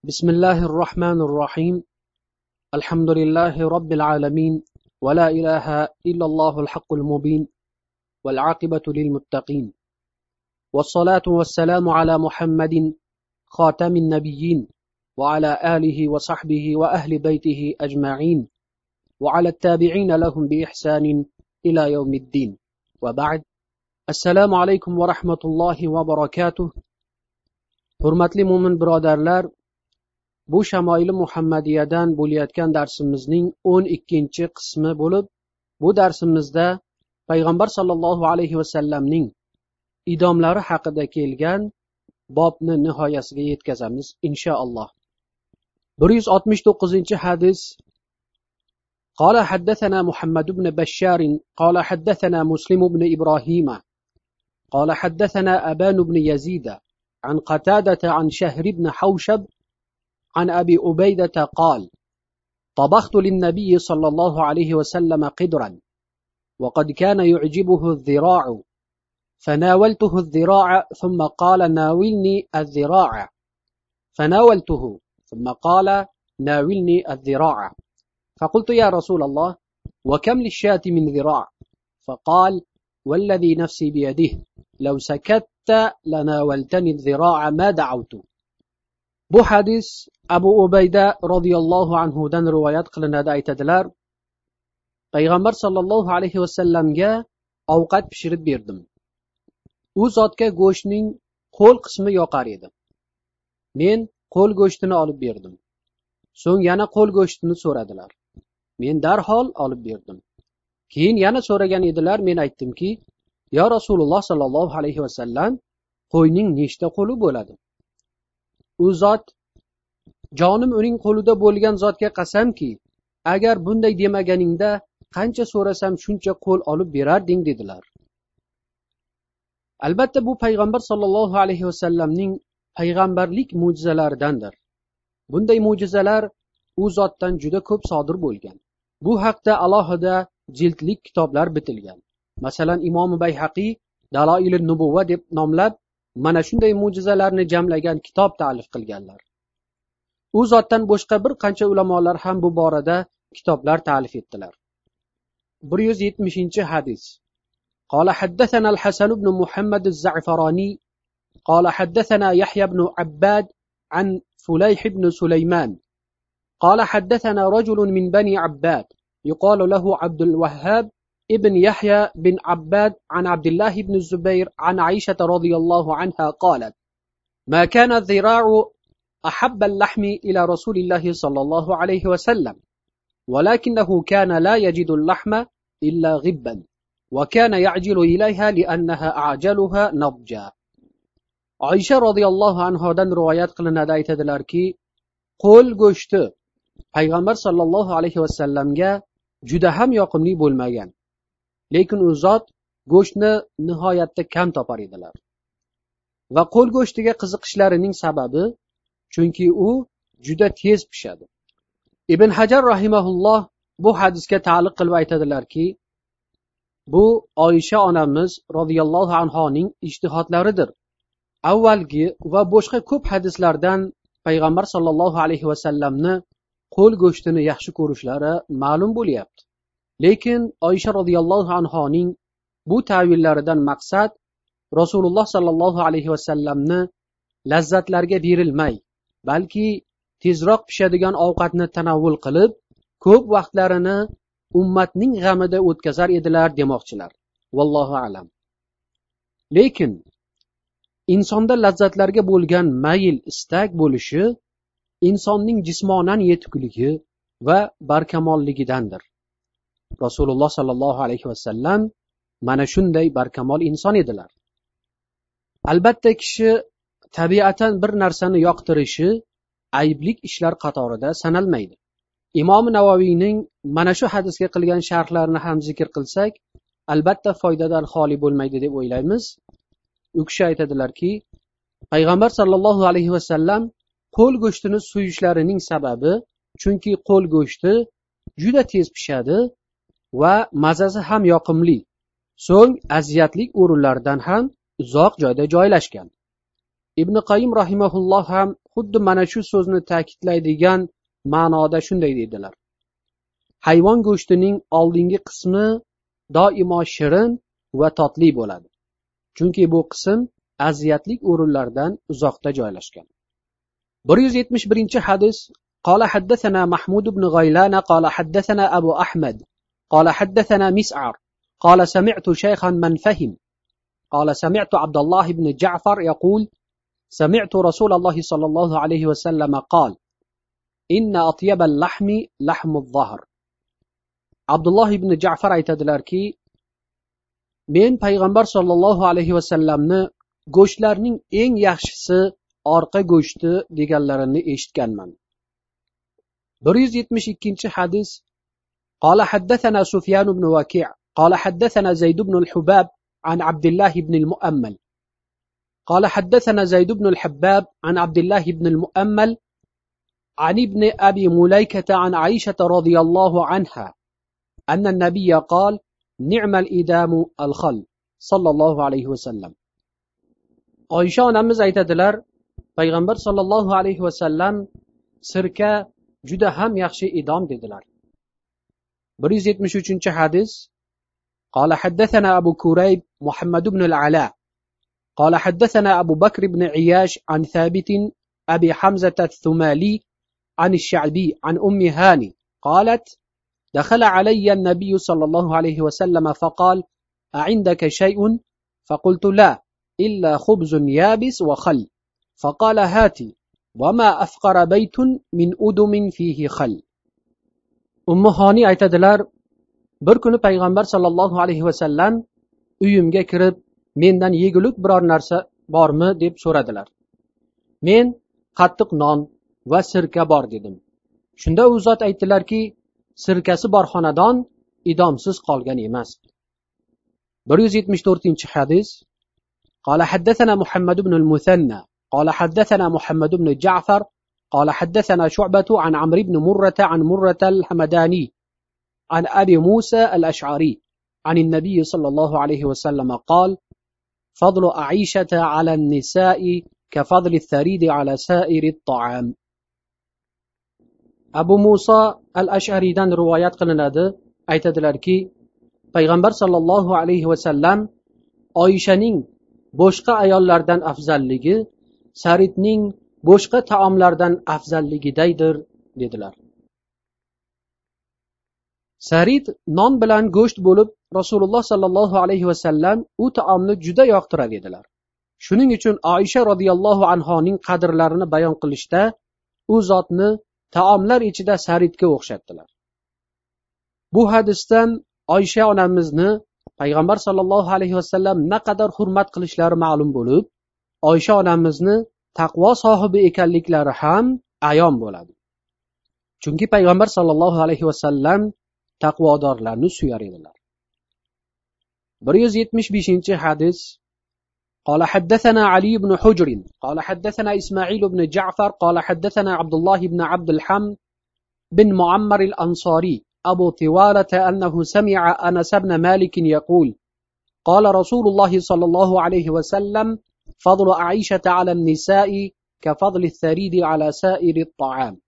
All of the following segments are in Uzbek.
بسم الله الرحمن الرحيم. الحمد لله رب العالمين ولا إله إلا الله الحق المبين والعاقبة للمتقين. والصلاة والسلام على محمد خاتم النبيين وعلى آله وصحبه وأهل بيته أجمعين وعلى التابعين لهم بإحسان إلى يوم الدين. وبعد السلام عليكم ورحمة الله وبركاته. Hurmatli mo'min birodarlar bu shamoili muhammadiyadan bo'layotgan darsimizning o'n ikkinchi qismi bo'lib bu darsimizda payg'ambar sollallohu alayhi vasallamning idomlari haqida kelgan bobni nihoyasiga yetkazamiz inshaalloh bir yuz oltmish to'qqizinchi hadis قال حدثنا محمد بن بشار قال حدثنا مسلم بن إبراهيم قال حدثنا أبان بن يزيد عن قتادة عن شهر بن حوشب عن أبي أبيدة قال طبخت للنبي صلى الله عليه وسلم قدرا وقد كان يعجبه الذراع فناولته الذراع ثم قال ناولني الذراع فناولته ثم قال ناولني الذراع فقلت يا رسول الله وكم للشاة من ذراع؟ فقال والذي نفسي بيده لو سكت لناولتني الذراع ما دعوت bu hadis abu ubayda roziyallohu anhudan rivoyat qilinadi aytadilar payg'ambar sollallohu alayhi vasallamga ovqat pishirib berdim. U zotga go'shtning qo'l qismi yoqar edi. Men qo'l go'shtini olib berdim. So'ng yana qo'l go'shtini so'radilar. Men darhol olib berdim. Keyin yana so'ragan edilar men aytdimki yo rasululloh sollallohu alayhi vasallam qo'yning nechta qo'li bo'ladi? U zot jonim uning qo'lida bo'lgan zotga qasamki agar bunday demaganingda qancha so'rasam shuncha qo'l olib berarding dedilar. Albatta bu payg'ambar sollallohu alayhi vasallamning payg'ambarlik mo'jizalaridandir. Bunday mo'jizalar u zotdan juda ko'p sodir bo'lgan. Bu haqda alohida jildlik kitoblar bitilgan. Masalan imomi bayhaqiy daloili nubuva deb nomlab mana shunday mo'jizalarni jamlagan kitob ta'lif qilganlar u zotdan boshqa bir qancha ulamolar ham bu borada kitoblar ta'lif etdilar bir yuz yetmishinchi hadis قال حدثنا الحسن بن محمد الزعفراني قال حدثنا يحيى بن عباد عن فليح بن سليمان قال حدثنا رجل من بني عباد يقال له عبد الوهاب ابن يحيى بن عباد عن عبد الله بن الزبير عن عائشة رضي الله عنها قالت ما كان الذراع أحب اللحم إلى رسول الله صلى الله عليه وسلم ولكنه كان لا يجد اللحم إلا غبا وكان يعجل إليها لأنها أعجلها نضجا. عائشة رضي الله عنها دن روايات قلنا دايت دلاركي قول go'shti payg'ambar sollallohu alayhi vasallamga juda ham yoqimli bo'lmagan lekin u zot go'shtni nihoyatda kam topar edilar. Va qo'l go'shtiga qiziqishlarining sababi chunki u juda tez pishadi. Ibn hajar rahimaulloh bu hadisga taalluq qilib aytadilarki bu oyisha onamiz roziyallohu anhoning ijtihodlaridir. Avvalgi va boshqa ko'p hadislardan payg'ambar sollallohu alayhi vasallamni qo'l go'shtini yaxshi ko'rishlari ma'lum bo'lyapti. Lekin oysha roziyallohu anhoning bu tavillaridan maqsad rasululloh sollallohu alayhi vasallamni lazzatlarga berilmay balki tezroq pishadigan ovqatni tanovvul qilib ko'p vaqtlarini ummatning g'amida o'tkazar edilar demoqchilar. Vallohu alam. Lekin insonda lazzatlarga bo'lgan mayl istak bo'lishi insonning jismonan yetukligi va barkamolligidandir. Rasululloh sollallohu alayhi vasallam mana shunday barkamol inson edilar. Albatta kishi tabiatan bir narsani yoqtirishi ayblik ishlar qatorida sanalmaydi. Imom navoiyning mana shu hadisga qilgan sharhlarini ham zikr qilsak albatta foydadan xoli bo'lmaydi deb o'ylaymiz. U kishi aytadilarki payg'ambar sollallohu alayhi vasallam qo'l go'shtini suyishlarining sababi chunki qo'l go'shti juda tez pishadi va mazasi ham yoqimli so'ng aziyatli o'rinlardan ham uzoq joyda joylashgan ibn qayim rahimaulloh ham xuddi mana shu so'zni ta'kidlaydigan ma'noda shunday deydilar hayvon go'shtining oldingi qismi doimo shirin va totli bo'ladi chunki bu qism aziyatli o'rinlardan uzoqda joylashgan bir yuz yetmish birinchi hadis قال حدثنا محمود بن غيلان قال حدثنا أبو أحمد قال حدثنا مسعر قال سمعت شيخا من فهم قال سمعت عبد الله بن جعفر يقول سمعت رسول الله صلى الله عليه وسلم قال إن أطيب اللحم لحم الظهر عبد الله بن جعفر aytadilarki men payg'ambar sollallohu alayhi vasallamni go'shtlarning eng yaxshisi orqa go'shti deganlarini eshitganman bir yuz yetmish ikkinchi hadis قال حدثنا سفيان بن وكيع قال حدثنا زيد بن الحباب عن عبد الله بن المؤمل. قال حدثنا زيد بن الحباب عن عبد الله بن المؤمل عن ابن أبي مليكة عن عائشة رضي الله عنها أن النبي قال نعم الإدام الخل صلى الله عليه وسلم. Oysha onamiz aytadilar payg'ambar sollallohu alayhi vasallam sirka juda ham yaxshi idom dedilar. Bir yuz yetmish قال حدثنا أبو كريب محمد بن العلاء. قال حدثنا أبو بكر بن عياش عن ثابت أبي حمزة الثمالي عن الشعبي عن أم هاني قالت دخل علي النبي صلى الله عليه وسلم فقال أعندك شيء؟ فقلت لا إلا خبز يابس وخل. فقال هاتي وما أفقر بيت من أدم فيه خل. أم هاني aytadilar bir kuni payg'ambar sollallohu alayhi vasallam uyimga kirib mendan yegulik biror narsa bormi deb so'radilar men qattiq non va sirka bor dedim shunda u zot aytdilarki sirkasi bor xonadon idomsiz qolgan emas bir yuz yetmish to'rtinchi hadis قال حدثنا محمد بن المثنى قال حدثنا محمد بن جعفر قال حدثنا شعبة عن عمرو بن مرة عن مرة الحمداني عن أبي موسى الأشعري عن النبي صلى الله عليه وسلم قال فضل أعيشة على النساء كفضل الثريد على سائر الطعام abu muso al ashariydan rivoyat qilinadi aytadilarki payg'ambar sollallohu alayhi vasallam oyishaning boshqa ayollardan afzalligi saridning boshqa taomlardan afzalligidaydir dedilar. Sarid non bilan go'sht bo'lib rasululloh sollallohu alayhi vasallam u taomni juda yoqtirar edilar. Shuning uchun oisha roziyallohu anhoning qadrlarini bayon qilishda u zotni taomlar ichida saridga o'xshatdilar. Bu hadisdan oysha onamizni payg'ambar sollallohu alayhi vasallam naqadar hurmat qilishlari ma'lum bo'lib oysha onamizni taqvo sohibi ekanliklari ham ayon bo'ladi chunki payg'ambar sollallohu alayhi vasallam taqvodorlarni suyar edilar bir yuz yetmish beshinchi hadis قال حدثنا علي بن حجر قال حدثنا إسماعيل بن جعفر قال حدثنا عبد الله بن عبد الحمد بن معمر الأنصاري أبو طوالة أنه سمع أنس بن مالك يقول قال رسول الله صلى الله عليه وسلم فضل عائشة على النساء كفضل الثريد على سائر الطعام.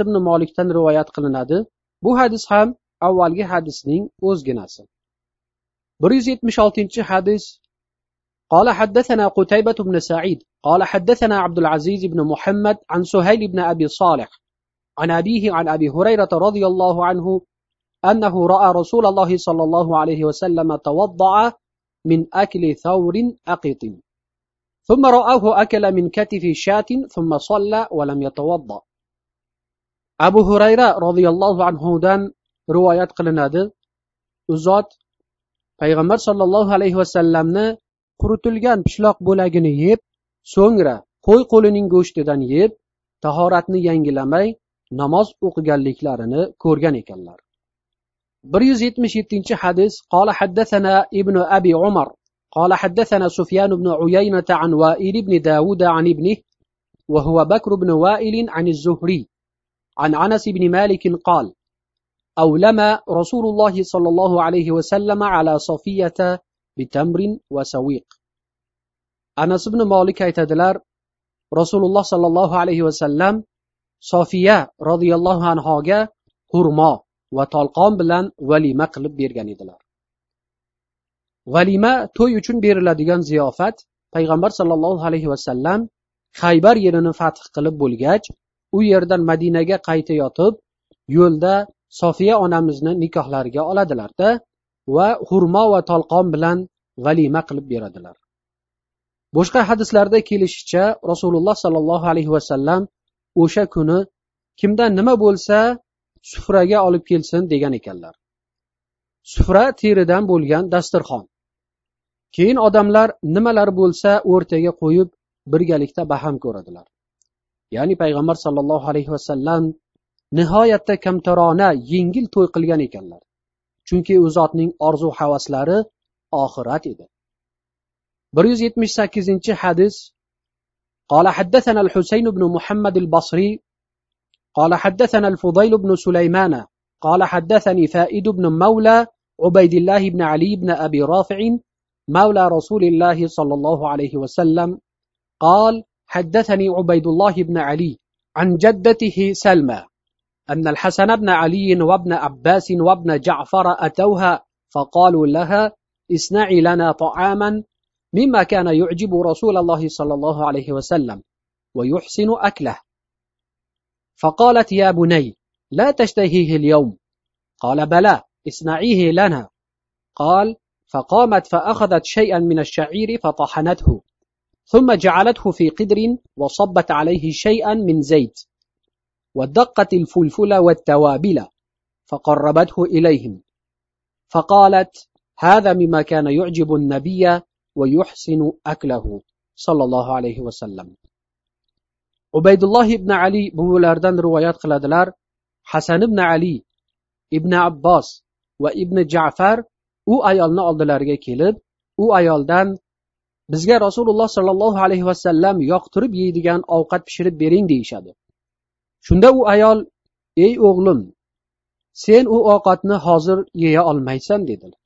بن مالك تن روايات قلنادي bu hadis ham avvalgi hadisning o'zginasi bir yuz yetmish oltinchi hadis قال حدثنا قتيبة بن سعيد. قال حدثنا عبد العزيز بن محمد عن سهيل بن أبي صالح. عن أبيه عن أبي هريرة رضي الله عنه أنه رأى رسول الله صلى الله عليه وسلم توضأ من أكل ثور أقط ثم رآه أكل من كتف شاة ثم صلى ولم يتوضأ أبو هريرة رضي الله عنه دان روايات قلنادي uzot payg'ambar sollallohu alayhi vasallamni quritilgan pishloq bo'lagini yeb so'ngra qo'y qo'lining go'shtidan yeb tahoratni yangilamay namoz o'qiganliklarini ko'rgan ekanlar bir yuz yetmish yettinchi hadis qola haddathana ibn abi umar قال حدثنا سفيان بن عيينة عن وائل بن داود عن ابنه وهو بكر بن وائل عن الزهري. عن عنس بن مالك قال أولما رسول الله صلى الله عليه وسلم على صفية بتمر وسويق. أنس بن مالك يتدلر رسول الله صلى الله عليه وسلم صفية رضي الله عنها هرما وطلقان بلن ولمقلب مقلب بيرغان g'alima to'y uchun beriladigan ziyofat payg'ambar sollallohu alayhi vasallam haybar yerini fath qilib bo'lgach u yerdan madinaga qaytayotib yo'lda sofiya onamizni nikohlariga oladilarda va xurmo va tolqon bilan g'alima qilib beradilar. Boshqa hadislarda kelishicha rasululloh sollallohu alayhi vasallam o'sha kuni kimdan nima bo'lsa sufraga olib kelsin degan ekanlar. Sufra teridan bo'lgan dasturxon. keyin odamlar nimalar bo'lsa o'rtaga qo'yib birgalikda baham ko'radilar ya'ni payg'ambar sollallohu alayhi vasallam nihoyatda kamtarona yengil to'y qilgan ekanlar chunki u zotning orzu havaslari oxirat edi bir yuz yetmish sakkizinchi hadis قال حدثنا الحسين بن محمد البصري قال حدثنا الفضيل بن سليمان قال حدثني فائد بن مولى عبيد الله بن علي بن أبي رافع مولى رسول الله صلى الله عليه وسلم قال حدثني عبيد الله بن علي عن جدته سلمى أن الحسن بن علي وابن عباس وابن جعفر أتوها فقالوا لها اصنعي لنا طعاما مما كان يعجب رسول الله صلى الله عليه وسلم ويحسن أكله. فقالت يا بني لا تشتهيه اليوم. قال بلى اصنعيه لنا. قال فقامت فأخذت شيئا من الشعير فطحنته ثم جعلته في قدر وصبت عليه شيئا من زيت ودقت الفلفل والتوابل فقربته إليهم. فقالت هذا مما كان يعجب النبي ويحسن أكله. صلى الله عليه وسلم. ubaydulloh ibn ali buvilardan rivoyat qiladilar hasan ibn ali ibn abbos va ibn jafar u ayolni oldilariga kelib u ayoldan bizga rasululloh sollallohu alayhi vasallam yoqtirib yeydigan ovqat pishirib bering deyishadi. Shunda u ayol ey o'g'lim sen u ovqatni hozir yeya olmaysan dedilar.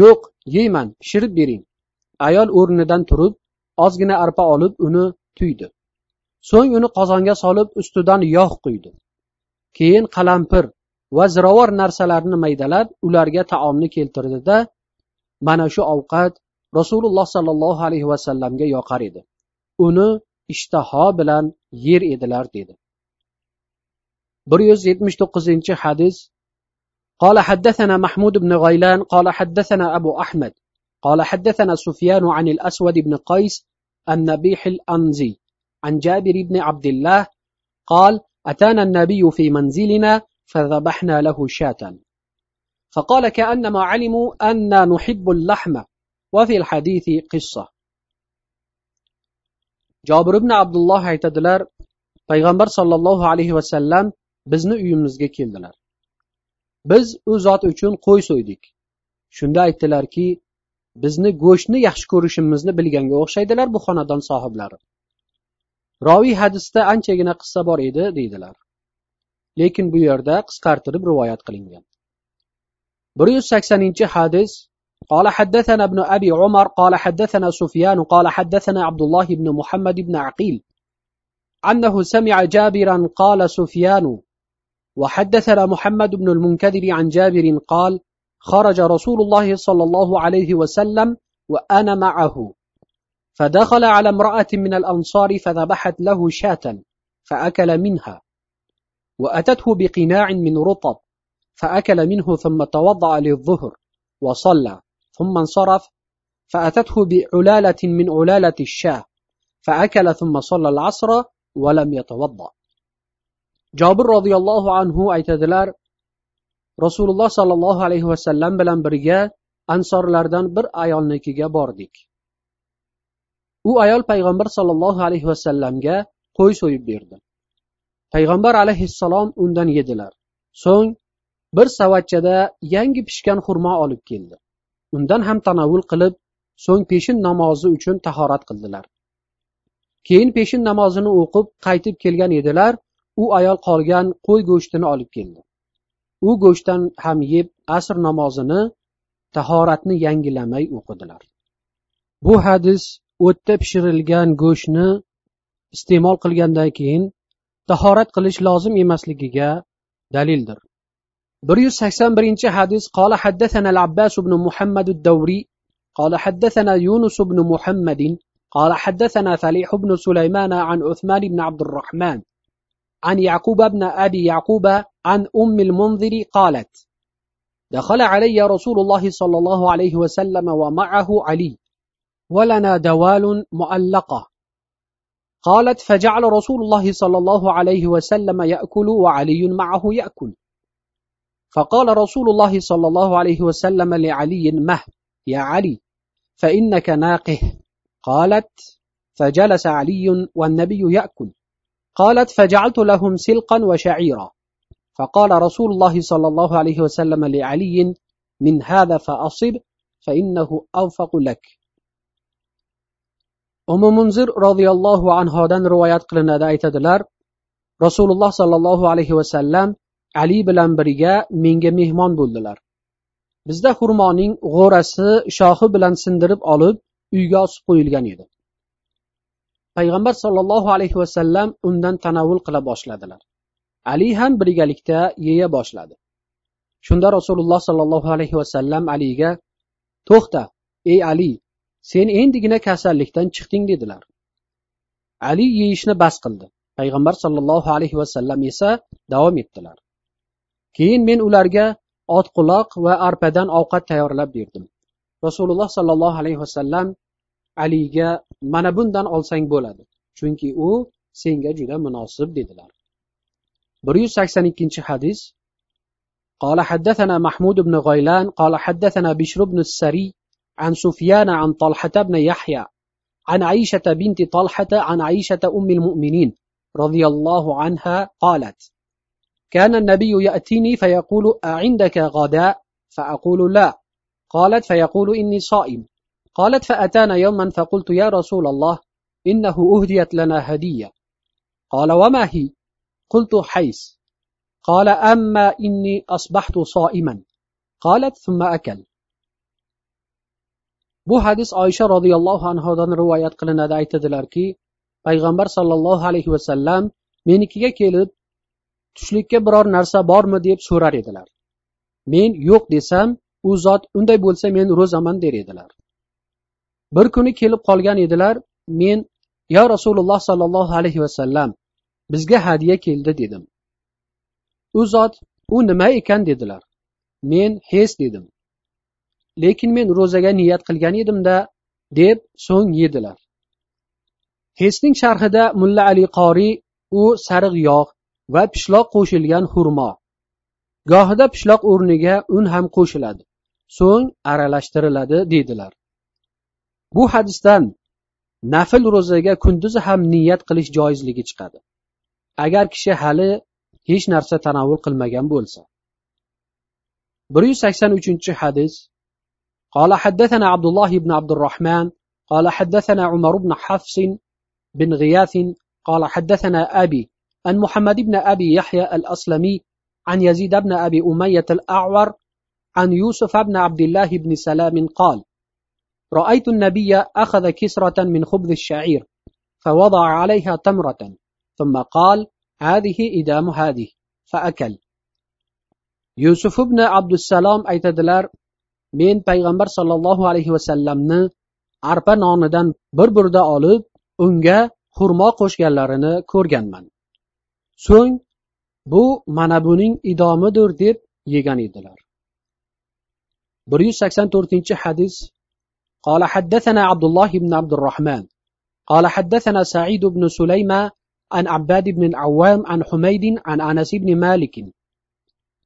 Yo'q yeyman pishirib bering ayol o'rnidan turib ozgina arpa olib uni tuydi. So'ng uni qozonga solib ustidan yog' quydi. Keyin qalampir va zirovor narsalarni maydalab ularga taomni keltirdida mana shu ovqat rasululloh sollallohu alayhi vasallamga yoqar edi uni ishtaho bilan yer edilar dedi bir yuz yetmish to'qqizinchi hadis قال حدثنا محمود بن غيلان قال حدثنا أبو أحمد قال حدثنا سفيان عن الأسود بن قيس النبيح الأنزي عن جابر بن عبد الله قال أتانا النبي في منزلنا فذبحنا له شاة فقال كأنما علموا أن نحب اللحم وفي الحديث قصة jobir ibn abdulloh aytadilar payg'ambar sollallohu alayhi vasallam bizni uyimizga keldilar biz u zot uchun qo'y so'ydik shunda aytdilarki bizni go'shtni yaxshi ko'rishimizni bilganga o'xshaydilar bu xonadon sohiblari roviy hadisda anchagina qissa bor edi deydilar Lekin bu yerda qisqartirib rivoyat qilingan. bir yuz saksoninchi hadis قال حدثنا ابن أبي عمر قال حدثنا سفيان قال حدثنا عبد الله بن محمد بن عقيل أنه سمع جابرا قال سفيان وحدثنا محمد بن المنكدر عن جابر قال خرج رسول الله صلى الله عليه وسلم وأنا معه فدخل على امرأة من الأنصار فذبحت له شاة فأكل منها وأتته بقناع من رطب فأكل منه ثم توضأ للظهر وصلى ثم انصرف فأتته بعلالة من علالة الشاة فأكل ثم صلى العصر ولم يتوضأ jobir roziyallohu anhu aytadilar rasululloh sollallohu alayhi vasallam bilan birga ansorlardan bir ayolnikiga bordik u ayol payg'ambar sollallohu alayhi vasallamga qo'y so'yib berdi payg'ambar alayhissalom undan yedilar. So'ng bir savatchada yangi pishgan xurmo olib keldi. Undan ham tanovul qilib so'ng peshin namozi uchun tahorat qildilar. Keyin peshin namozini o'qib qaytib kelgan edilar u ayol qolgan qo'y go'shtini olib keldi. U go'shtdan ham yeb asr namozini tahoratni yangilamay o'qidilar. Bu hadis o'tda pishirilgan go'shtni iste'mol qilgandan keyin tahorat qilish lozim emasligiga dalildir. bir yuz sakson birinchi hadis قال حدثنا العباس بن محمد الدوري قال حدثنا يونس بن محمد قال حدثنا فليح بن سليمان عن عثمان بن عبد الرحمن عن يعقوب بن أبي يعقوب عن أم المنذر قالت دخل علي رسول الله صلى الله عليه وسلم ومعه علي ولنا دوال معلقة قالت فجعل رسول الله صلى الله عليه وسلم يأكل وعلي معه يأكل. فقال رسول الله صلى الله عليه وسلم لعلي مه يا علي فإنك ناقه. قالت فجلس علي والنبي يأكل. قالت فجعلت لهم سلقا وشعيرا. فقال رسول الله صلى الله عليه وسلم لعلي من هذا فأصب فإنه أوفق لك. Umi munzir roziyallohu anhodan rivoyat qilinadi aytadilar rasululloh sollallohu alayhi vasallam ali bilan birga menga mehmon bo'ldilar. Bizda xurmoning g'o'rasi shoxi bilan sindirib olib uyga osib qo'yilgan edi. Payg'ambar sollallohu alayhi vasallam undan tanovul qila boshladilar. Ali ham birgalikda yeya boshladi. Shunda rasululloh sollallohu alayhi vasallam aliga to'xta ey ali sen endigina kasallikdan chiqding dedilar ali yeyishni bas qildi payg'ambar sollallohu alayhi vasallam esa davom etdilar keyin men ularga otquloq va arpadan ovqat tayyorlab berdim rasululloh sollallohu alayhi vasallam aliga mana bundan olsang bo'ladi chunki u senga juda munosib dedilar bir yuz sakson ikkinchi hadis قال حدثنا محمود بن غيلان قال حدثنا بشر بن السري عن سفيان عن طلحة بن يحيى عن عائشة بنت طلحة عن عائشة أم المؤمنين رضي الله عنها قالت كان النبي يأتيني فيقول أعندك غداء؟ فأقول لا. قالت فيقول إني صائم. قالت فأتانا يوما فقلت يا رسول الله إنه أهديت لنا هدية. قال وما هي؟ قلت حيس قال أما إني أصبحت صائما. قالت ثم أكل. Bu hadis oysha roziyallohu anhudan rivoyat qilinadi. Aytadilarki payg'ambar sollallohu alayhi vasallam menikiga kelib tushlikka biror narsa bormi deb so'rar edilar. Men yo'q desam u zot unday bo'lsa men ro'zaman der edilar. Bir kuni kelib qolgan edilar men yo rasululloh sollallohu alayhi vasallam bizga hadya keldi dedim. U zot u nima ekan? dedilar. Men hes dedim. Lekin men ro'zaga niyat qilgan edimda deb so'ng yedilar. Hesning sharhida mulla ali qoriy u sariq yog' va pishloq qo'shilgan xurmo. Gohida pishloq o'rniga un ham qo'shiladi. So'ng aralashtiriladi deydilar. Bu hadisdan nafl ro'zaga kunduzi ham niyat qilish joizligi chiqadi. Agar kishi hali hech narsa tanovul qilmagan bo'lsa. Bir yuz sakson uchinchi hadis قال حدثنا عبد الله بن عبد الرحمن قال حدثنا عمر بن حفص بن غياث قال حدثنا أبي عن محمد بن أبي يحيى الأسلمي عن يزيد بن أبي أمية الأعور عن يوسف بن عبد الله بن سلام قال رأيت النبي أخذ كسرة من خبز الشعير فوضع عليها تمرة ثم قال هذه إدام هذه. فأكل. يوسف بن عبد السلام aytadilar men payg'ambar sollallohu alayhi vasallamni arpa nonidan bir burda olib unga xurmo qo'shganlarini ko'rganman so'ng bu mana buning idomidir deb yegan edilar bir yuz sakson to'rtinchi hadis قال حدثنا عبد الله بن عبد الرحمن قال حدثنا سعيد بن سليمة عن عباد بن العوام عن حميد عن أنس بن مالك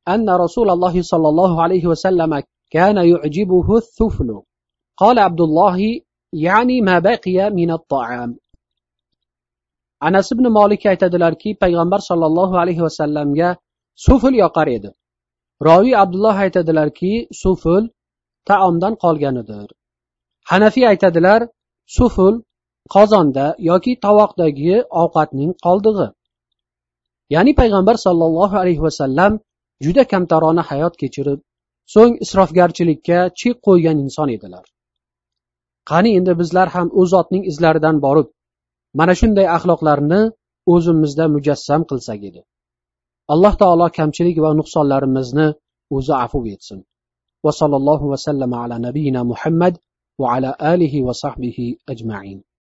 أن رسول الله صلى الله عليه وسلم كان يعجبه الثفل قال عبد الله يعني ما بقي من الطعام anas ibn molik aytadilarki payg'ambar sollallohu alayhi vasallamga sufl yoqar edi roviy abdulloh aytadilarki sufl taomdan qolganidir hanafiy aytadilar sufl qozonda yoki tovoqdagi ovqatning qoldig'i ya'ni payg'ambar sollallohu alayhi vasallam juda kamtarona hayot kechirib so'ng isrofgarchilikka chek qo'ygan inson edilar. Qani endi bizlar ham u zotning izlaridan borib mana shunday axloqlarni o'zimizda mujassam qilsak edi. Alloh taolo kamchilik va nuqsonlarimizni o'zi afu etsin. Va sallallohu vasallam ala nabiyina muhammad va ala alihi va sahbihi ajmain.